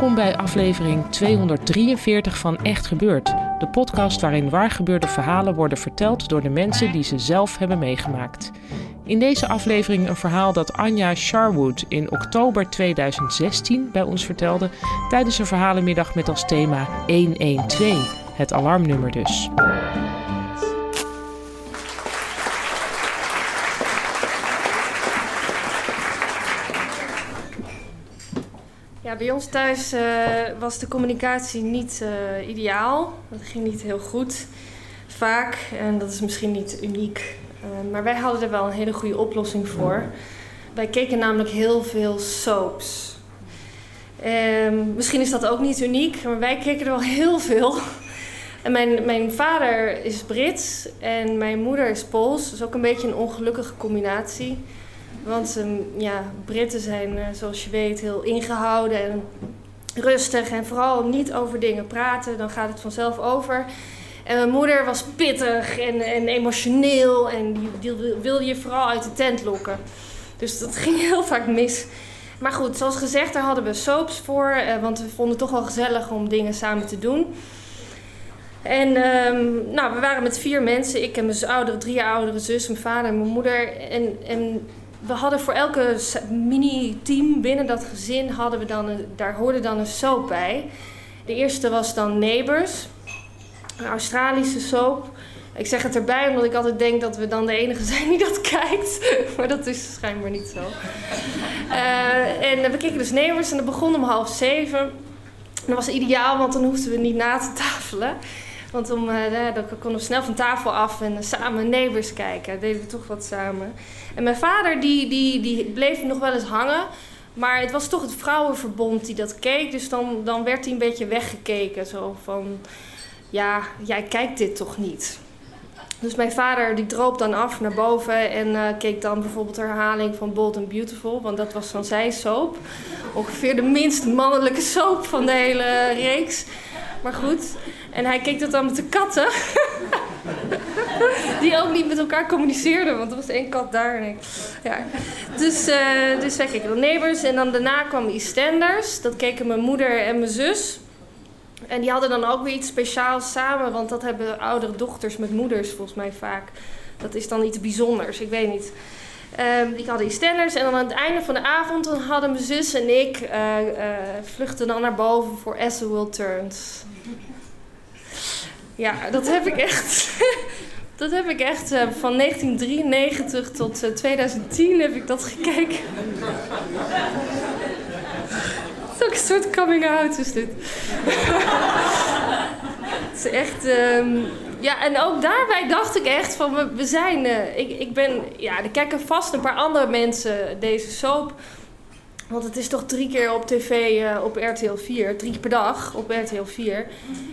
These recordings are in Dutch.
Welkom bij aflevering 243 van Echt Gebeurd. De podcast waarin waargebeurde verhalen worden verteld door de mensen die ze zelf hebben meegemaakt. In deze aflevering een verhaal dat Anja Sharwood in oktober 2016 bij ons vertelde tijdens een verhalenmiddag met als thema 112, het alarmnummer dus. Ja, bij ons thuis uh, was de communicatie niet uh, ideaal. Dat ging niet heel goed, vaak. En dat is misschien niet uniek. Uh, maar wij hadden er wel een hele goede oplossing voor. Wij keken namelijk heel veel soaps. Ehm, misschien is dat ook niet uniek, maar wij keken er wel heel veel. En mijn, mijn vader is Brits en mijn moeder is Pools. Is ook een beetje een ongelukkige combinatie. Want um, ja, Britten zijn, uh, zoals je weet, heel ingehouden en rustig. En vooral niet over dingen praten, dan gaat het vanzelf over. En mijn moeder was pittig en, en emotioneel en die, wilde je vooral uit de tent lokken. Dus dat ging heel vaak mis. Maar goed, zoals gezegd, daar hadden we soaps voor. Uh, want we vonden het toch wel gezellig om dingen samen te doen. En um, nou, we waren met vier mensen. Ik en mijn oudere, drie oudere zus, mijn vader en mijn moeder. En, en we hadden voor elke mini-team binnen dat gezin hadden we dan een, daar hoorde dan een soap bij. De eerste was dan Neighbors, een Australische soap. Ik zeg het erbij omdat ik altijd denk dat we dan de enige zijn die dat kijkt. maar dat is schijnbaar niet zo. Uh, en we keken dus Neighbors en dat begon om half zeven. dat was ideaal, want dan hoefden we niet na te tafelen. Want om, uh, dan konden we snel van tafel af en uh, samen Neighbors kijken. Deden we toch wat samen. En mijn vader die, die, die bleef nog wel eens hangen. Maar het was toch het vrouwenverbond die dat keek. Dus dan, dan werd hij een beetje weggekeken. Zo van, ja, jij kijkt dit toch niet? Dus mijn vader die droop dan af naar boven en uh, keek dan bijvoorbeeld de herhaling van Bold and Beautiful. Want dat was van zijn soap. Ongeveer de minst mannelijke soap van de hele reeks. Maar goed. En hij keek dat dan met de katten. Die ook niet met elkaar communiceerden, want er was één kat daar en ik. Ja. Dus, uh, dus wij keken de Neighbors en dan daarna kwam EastEnders. Dat keken mijn moeder en mijn zus. En die hadden dan ook weer iets speciaals samen, want dat hebben oudere dochters met moeders volgens mij vaak. Dat is dan iets bijzonders, ik weet niet. Um, die hadden EastEnders en dan aan het einde van de avond dan hadden mijn zus en ik uh, vluchten dan naar boven voor As the World Turns. Ja, dat heb ik echt. dat heb ik echt uh, van 1993 tot uh, 2010 heb ik dat gekeken. Het is een soort coming out is dit. Het is echt. Um, ja, en ook daarbij dacht ik echt van we, we zijn. Uh, ik, ik ben. Ja, er kijken vast een paar andere mensen deze soap. Want het is toch drie keer op tv uh, op RTL 4, drie per dag op RTL 4.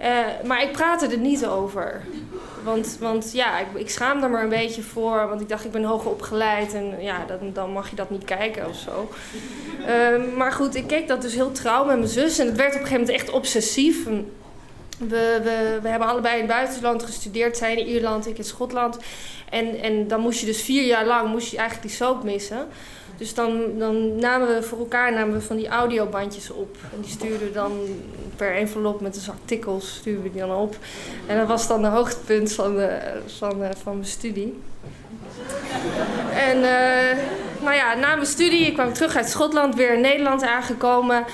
Uh, maar ik praatte er niet over. Want, want ja, ik, ik schaamde er maar een beetje voor. Want ik dacht, ik ben hoog opgeleid en ja, dan, dan mag je dat niet kijken of zo. Uh, maar goed, ik keek dat dus heel trouw met mijn zus. En het werd op een gegeven moment echt obsessief. We, we, we hebben allebei in het buitenland gestudeerd. Zij in Ierland, ik in Schotland. En, en dan moest je dus vier jaar lang moest je eigenlijk die soap missen. Dus dan, dan namen we voor elkaar namen we van die audiobandjes op. En die stuurden we dan per envelop met dus artikels stuurden we die dan op. En dat was dan de hoogtepunt van, de, van, de, van mijn studie. En uh, nou ja, na mijn studie, ik kwam terug uit Schotland, weer in Nederland aangekomen.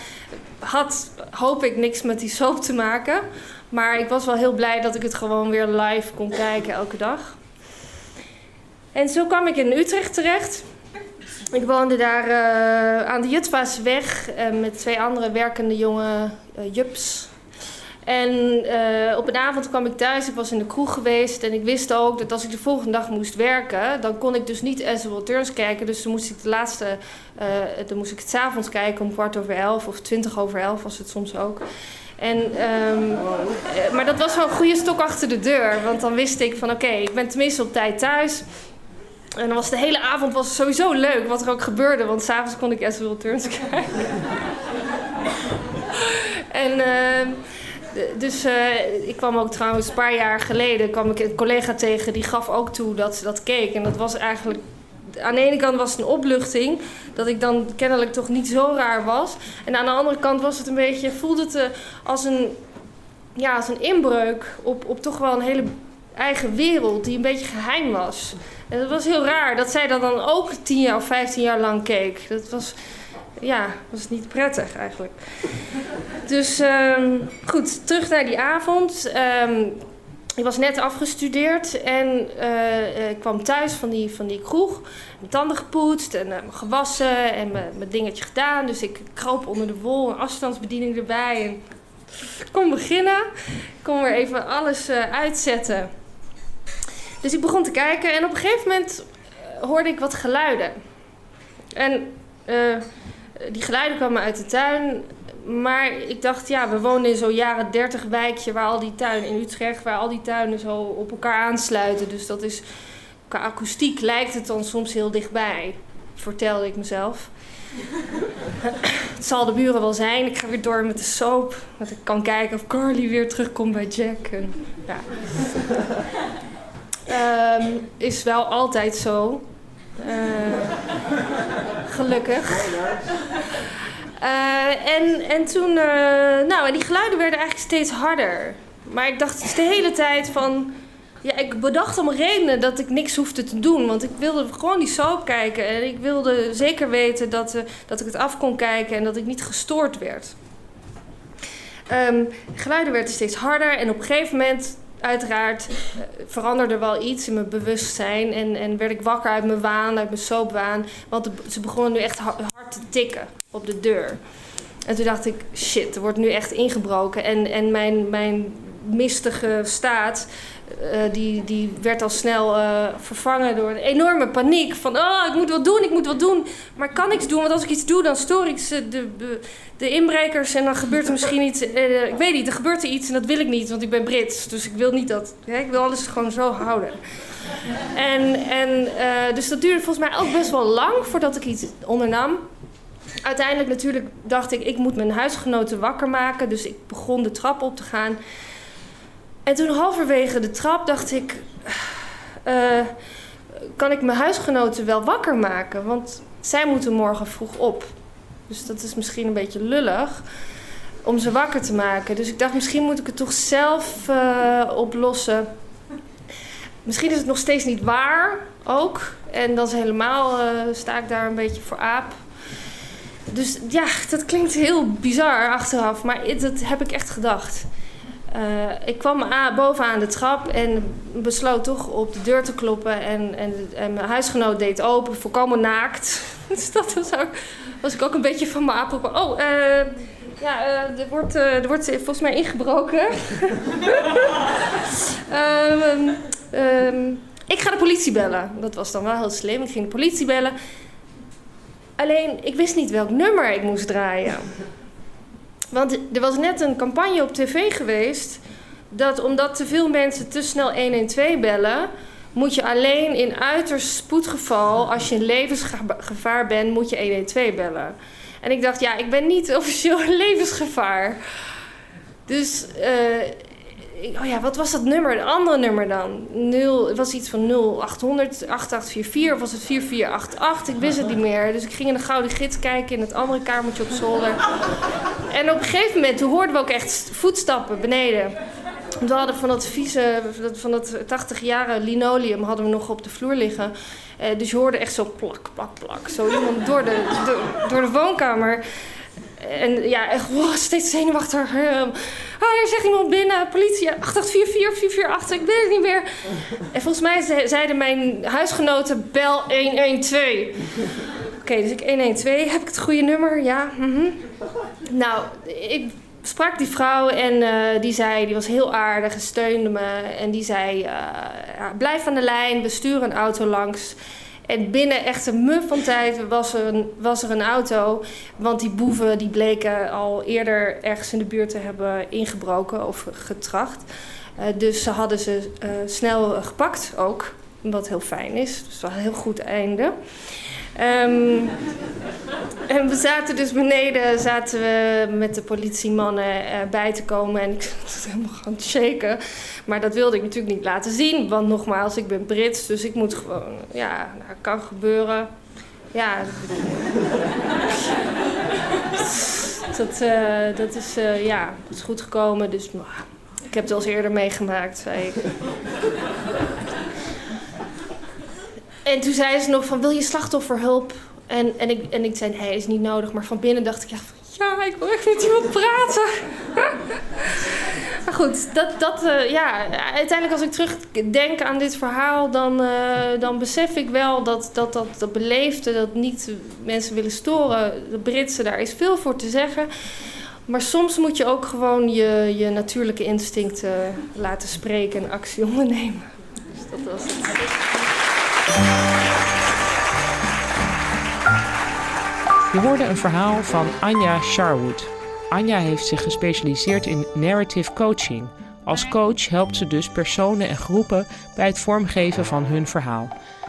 Had, hoop ik, niks met die soap te maken. Maar ik was wel heel blij dat ik het gewoon weer live kon kijken elke dag. En zo kwam ik in Utrecht terecht. Ik woonde daar uh, aan de Jutvaasweg uh, met twee andere werkende jonge uh, jups. En op een avond kwam ik thuis, ik was in de kroeg geweest en ik wist ook dat als ik de volgende dag moest werken, dan kon ik dus niet As Turns kijken. Dus dan moest ik de laatste, dan moest ik het s'avonds kijken om kwart over elf of twintig over elf was het soms ook. En, um, maar dat was wel een goede stok achter de deur, want dan wist ik van oké, ik ben tenminste op tijd thuis. En dan was de hele avond was sowieso leuk wat er ook gebeurde, want s'avonds kon ik As Turns kijken. en... Uh, dus uh, ik kwam ook trouwens een paar jaar geleden kwam ik een collega tegen die gaf ook toe dat ze dat keek. En dat was eigenlijk. Aan de ene kant was het een opluchting, dat ik dan kennelijk toch niet zo raar was. En aan de andere kant was het een beetje, voelde het eh, als een, ja, als een inbreuk op, op toch wel een hele eigen wereld die een beetje geheim was. En dat was heel raar dat zij dat dan ook tien jaar of vijftien jaar lang keek. Dat was, ja, was niet prettig eigenlijk. Dus um, goed, terug naar die avond. Um, ik was net afgestudeerd en uh, ik kwam thuis van die, van die kroeg. Mijn tanden gepoetst en uh, gewassen en mijn dingetje gedaan. Dus ik kroop onder de wol, een afstandsbediening erbij. En kon beginnen. Ik kon weer even alles uitzetten. Dus ik begon te kijken en op een gegeven moment hoorde ik wat geluiden. En die geluiden kwamen uit de tuin. Maar ik dacht, ja, we wonen in zo'n jaren 30 wijkje waar al die tuinen in Utrecht, waar al die tuinen zo op elkaar aansluiten. Dus dat is, qua akoestiek lijkt het dan soms heel dichtbij, vertelde ik mezelf. het zal de buren wel zijn. Ik ga weer door met de soap. Dat ik kan kijken of Carly weer terugkomt bij Jack. En, ja. Um, is wel altijd zo. Uh, gelukkig. Uh, en, en toen, uh, nou, en die geluiden werden eigenlijk steeds harder. Maar ik dacht de hele tijd van, ja, ik bedacht om redenen dat ik niks hoefde te doen. Want ik wilde gewoon die soap kijken. En ik wilde zeker weten dat, dat ik het af kon kijken en dat ik niet gestoord werd. Um, de geluiden werden steeds harder en op een gegeven moment uiteraard uh, veranderde wel iets in mijn bewustzijn. En, en werd ik wakker uit mijn waan, uit mijn soapwaan. Want ze begonnen nu echt hard te tikken op de deur. En toen dacht ik, shit, er wordt nu echt ingebroken. En, en mijn, mijn mistige staat, uh, die, die werd al snel uh, vervangen door een enorme paniek. Van, oh, ik moet wat doen, ik moet wat doen. Maar ik kan niks doen, want als ik iets doe, dan stoor ik ze, de, de, inbrekers. En dan gebeurt er misschien iets, uh, ik weet niet, er gebeurt er iets en dat wil ik niet, want ik ben Brits. Dus ik wil niet dat, hè, ik wil alles gewoon zo houden. En, en dus dat duurde volgens mij ook best wel lang voordat ik iets ondernam uiteindelijk natuurlijk dacht ik, ik moet mijn huisgenoten wakker maken. Dus ik begon de trap op te gaan. En toen halverwege de trap dacht ik, uh, kan ik mijn huisgenoten wel wakker maken? Want zij moeten morgen vroeg op. Dus dat is misschien een beetje lullig om ze wakker te maken. Dus ik dacht, misschien moet ik het toch zelf uh, oplossen. Misschien is het nog steeds niet waar ook. En dan is helemaal uh, sta ik daar een beetje voor aap dus ja, dat klinkt heel bizar achteraf, maar dat heb ik echt gedacht. Uh, ik kwam aan, bovenaan de trap en besloot toch op de deur te kloppen. En, en, en mijn huisgenoot deed open, volkomen naakt. dus dat was, ook, was ik ook een beetje van mijn apel. Oh, uh, ja, uh, er, wordt, er wordt volgens mij ingebroken. um, um, ik ga de politie bellen. Dat was dan wel heel slim. Ik ging de politie bellen. Alleen, ik wist niet welk nummer ik moest draaien. Want er was net een campagne op tv geweest... dat omdat te veel mensen te snel 112 bellen... moet je alleen in uiterst spoedgeval... als je in levensgevaar bent, moet je 112 bellen. En ik dacht, ja, ik ben niet officieel levensgevaar. Dus uh, oh ja, wat was dat nummer? Een andere nummer dan? 0, het was iets van 0800 8844 of was het 4488? Ik wist het niet meer. Dus ik ging in de Gouden Gids kijken in het andere kamertje op zolder. En op een gegeven moment, hoorden we ook echt voetstappen beneden. We hadden van dat vieze, van dat 80 jaren linoleum hadden we nog op de vloer liggen. Uh, dus je hoorde echt zo plak, plak, plak. Zo iemand door de, door, de woonkamer. En ja, echt wow, steeds zenuwachtig. Uh, oh, er zegt iemand binnen, politie, 8844 448, ik weet het niet meer. En volgens mij zeiden mijn huisgenoten, bel 112. Oké, dus ik 112, heb ik het goede nummer? Ja. -hmm. Nou, ik sprak die vrouw en uh, die zei, die was heel aardig steunde me. En die zei, ja, blijf aan de lijn, we sturen een auto langs. En binnen echt een muf van tijd was er, een, was er een auto. Want die boeven die bleken al eerder ergens in de buurt te hebben ingebroken of getracht. Uh, dus ze hadden ze snel gepakt ook. Wat heel fijn is. Dus wel een heel goed einde. Um, en we zaten dus beneden, zaten we met de politiemannen bij te komen. En ik was helemaal gaan shaken. Maar dat wilde ik natuurlijk niet laten zien. Want nogmaals, ik ben Brits, dus ik moet gewoon... Ja, nou, kan gebeuren. Ja, dat, uh, dat is, uh, ja, dat is goed gekomen. Dus ik heb het al eens eerder meegemaakt, zei ik. En toen zei ze nog van, wil je slachtofferhulp? En, en, ik, en ik zei, nee, is niet nodig. Maar van binnen dacht ik, ja, ja ik wil echt met iemand praten. maar goed, dat, dat, uh, ja, uiteindelijk als ik terugdenk aan dit verhaal... dan, uh, dan besef ik wel dat dat, dat, dat beleefde, dat niet mensen willen storen... de Britse, daar is veel voor te zeggen... Maar soms moet je ook gewoon je, je natuurlijke instincten laten spreken en actie ondernemen. Dus dat was het. Je hoorde een verhaal van Anja Sharwood. Anja heeft zich gespecialiseerd in narrative coaching. Als coach helpt ze dus personen en groepen bij het vormgeven van hun verhaal.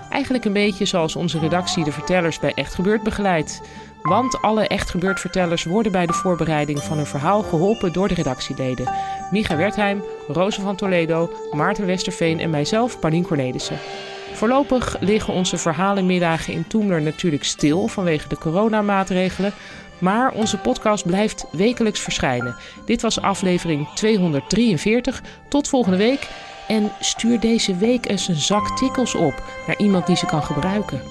Eigenlijk een beetje zoals onze redactie de vertellers bij Echt Gebeurd begeleidt. Want alle Echt Gebeurd vertellers worden bij de voorbereiding van hun verhaal geholpen door de redactieleden. Micha Wertheim, Roze van Toledo, Maarten Westerveen en mijzelf, Paulien Cornelissen. Voorlopig liggen onze verhalenmiddagen in Toemler natuurlijk stil vanwege de coronamaatregelen. Maar onze podcast blijft wekelijks verschijnen. Dit was aflevering 243. Tot volgende week. En stuur deze week eens een zak tikkels op naar iemand die ze kan gebruiken.